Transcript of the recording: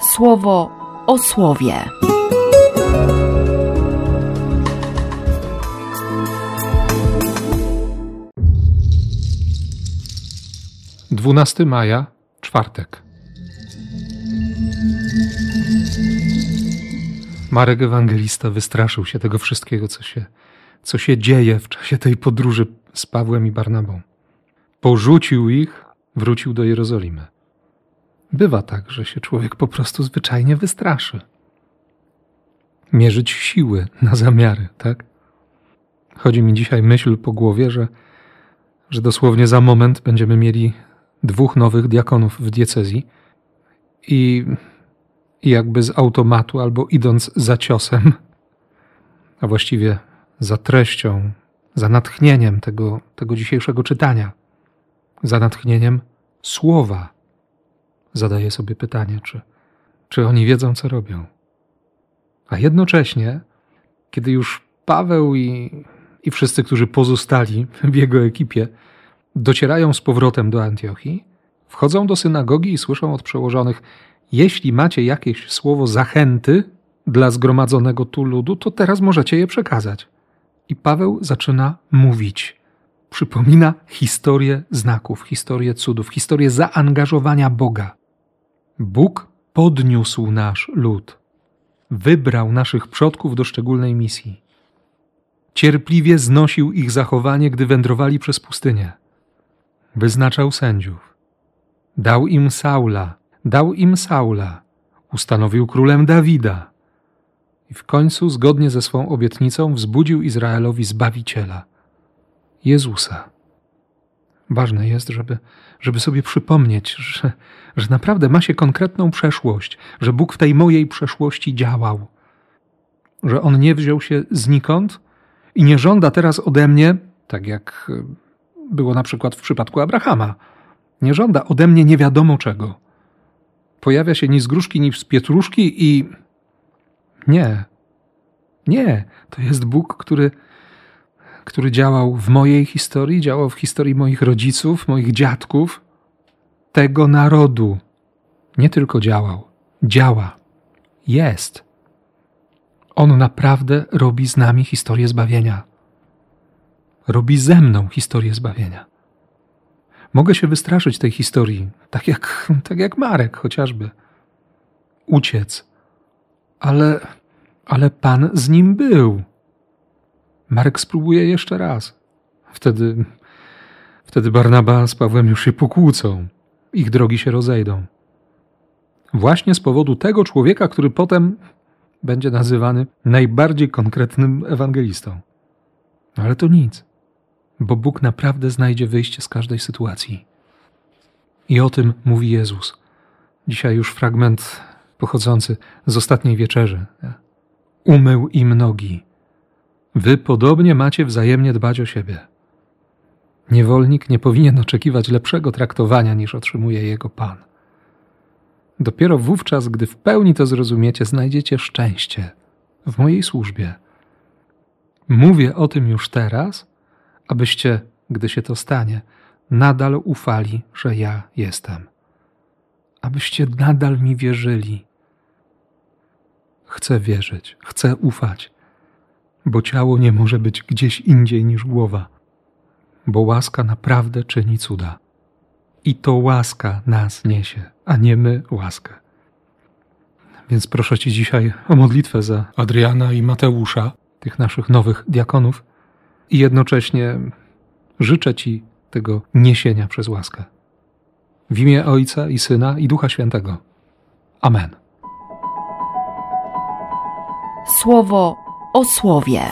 słowo o słowie. Dwunasty maja, czwartek. Marek Ewangelista wystraszył się tego wszystkiego, co się, co się dzieje w czasie tej podróży z Pawłem i Barnabą. Porzucił ich, wrócił do Jerozolimy. Bywa tak, że się człowiek po prostu zwyczajnie wystraszy. Mierzyć siły na zamiary, tak? Chodzi mi dzisiaj myśl po głowie, że, że dosłownie za moment będziemy mieli dwóch nowych diakonów w diecezji i, jakby z automatu albo idąc za ciosem, a właściwie za treścią, za natchnieniem tego, tego dzisiejszego czytania, za natchnieniem słowa, zadaję sobie pytanie, czy, czy oni wiedzą, co robią. A jednocześnie, kiedy już Paweł i, i wszyscy, którzy pozostali w jego ekipie, docierają z powrotem do Antiochii, wchodzą do synagogi i słyszą od przełożonych: Jeśli macie jakieś słowo zachęty dla zgromadzonego tu ludu, to teraz możecie je przekazać. I Paweł zaczyna mówić. Przypomina historię znaków, historię cudów, historię zaangażowania Boga. Bóg podniósł nasz lud, wybrał naszych przodków do szczególnej misji. Cierpliwie znosił ich zachowanie, gdy wędrowali przez pustynię. Wyznaczał sędziów. Dał im Saula, dał im Saula, ustanowił królem Dawida. I w końcu, zgodnie ze swą obietnicą, wzbudził Izraelowi Zbawiciela, Jezusa. Ważne jest, żeby, żeby sobie przypomnieć, że, że naprawdę ma się konkretną przeszłość, że Bóg w tej mojej przeszłości działał, że On nie wziął się znikąd i nie żąda teraz ode mnie, tak jak było na przykład w przypadku Abrahama, nie żąda ode mnie nie wiadomo czego. Pojawia się ni z gruszki, ni z pietruszki i. Nie. Nie. To jest Bóg, który który działał w mojej historii, działał w historii moich rodziców, moich dziadków, tego narodu. Nie tylko działał, działa, jest. On naprawdę robi z nami historię zbawienia. Robi ze mną historię zbawienia. Mogę się wystraszyć tej historii, tak jak, tak jak Marek chociażby. Uciec. Ale, ale Pan z nim był. Marek spróbuje jeszcze raz. Wtedy, wtedy Barnaba z Pawłem już się pokłócą. Ich drogi się rozejdą. Właśnie z powodu tego człowieka, który potem będzie nazywany najbardziej konkretnym ewangelistą. No ale to nic, bo Bóg naprawdę znajdzie wyjście z każdej sytuacji. I o tym mówi Jezus. Dzisiaj już fragment pochodzący z ostatniej wieczerzy. Umył im nogi Wy podobnie macie wzajemnie dbać o siebie. Niewolnik nie powinien oczekiwać lepszego traktowania niż otrzymuje jego pan. Dopiero wówczas, gdy w pełni to zrozumiecie, znajdziecie szczęście w mojej służbie. Mówię o tym już teraz, abyście, gdy się to stanie, nadal ufali, że ja jestem. Abyście nadal mi wierzyli. Chcę wierzyć, chcę ufać bo ciało nie może być gdzieś indziej niż głowa, bo łaska naprawdę czyni cuda. I to łaska nas niesie, a nie my łaskę. Więc proszę Ci dzisiaj o modlitwę za Adriana i Mateusza, tych naszych nowych diakonów, i jednocześnie życzę Ci tego niesienia przez łaskę. W imię Ojca i Syna i Ducha Świętego. Amen. Słowo o słowie.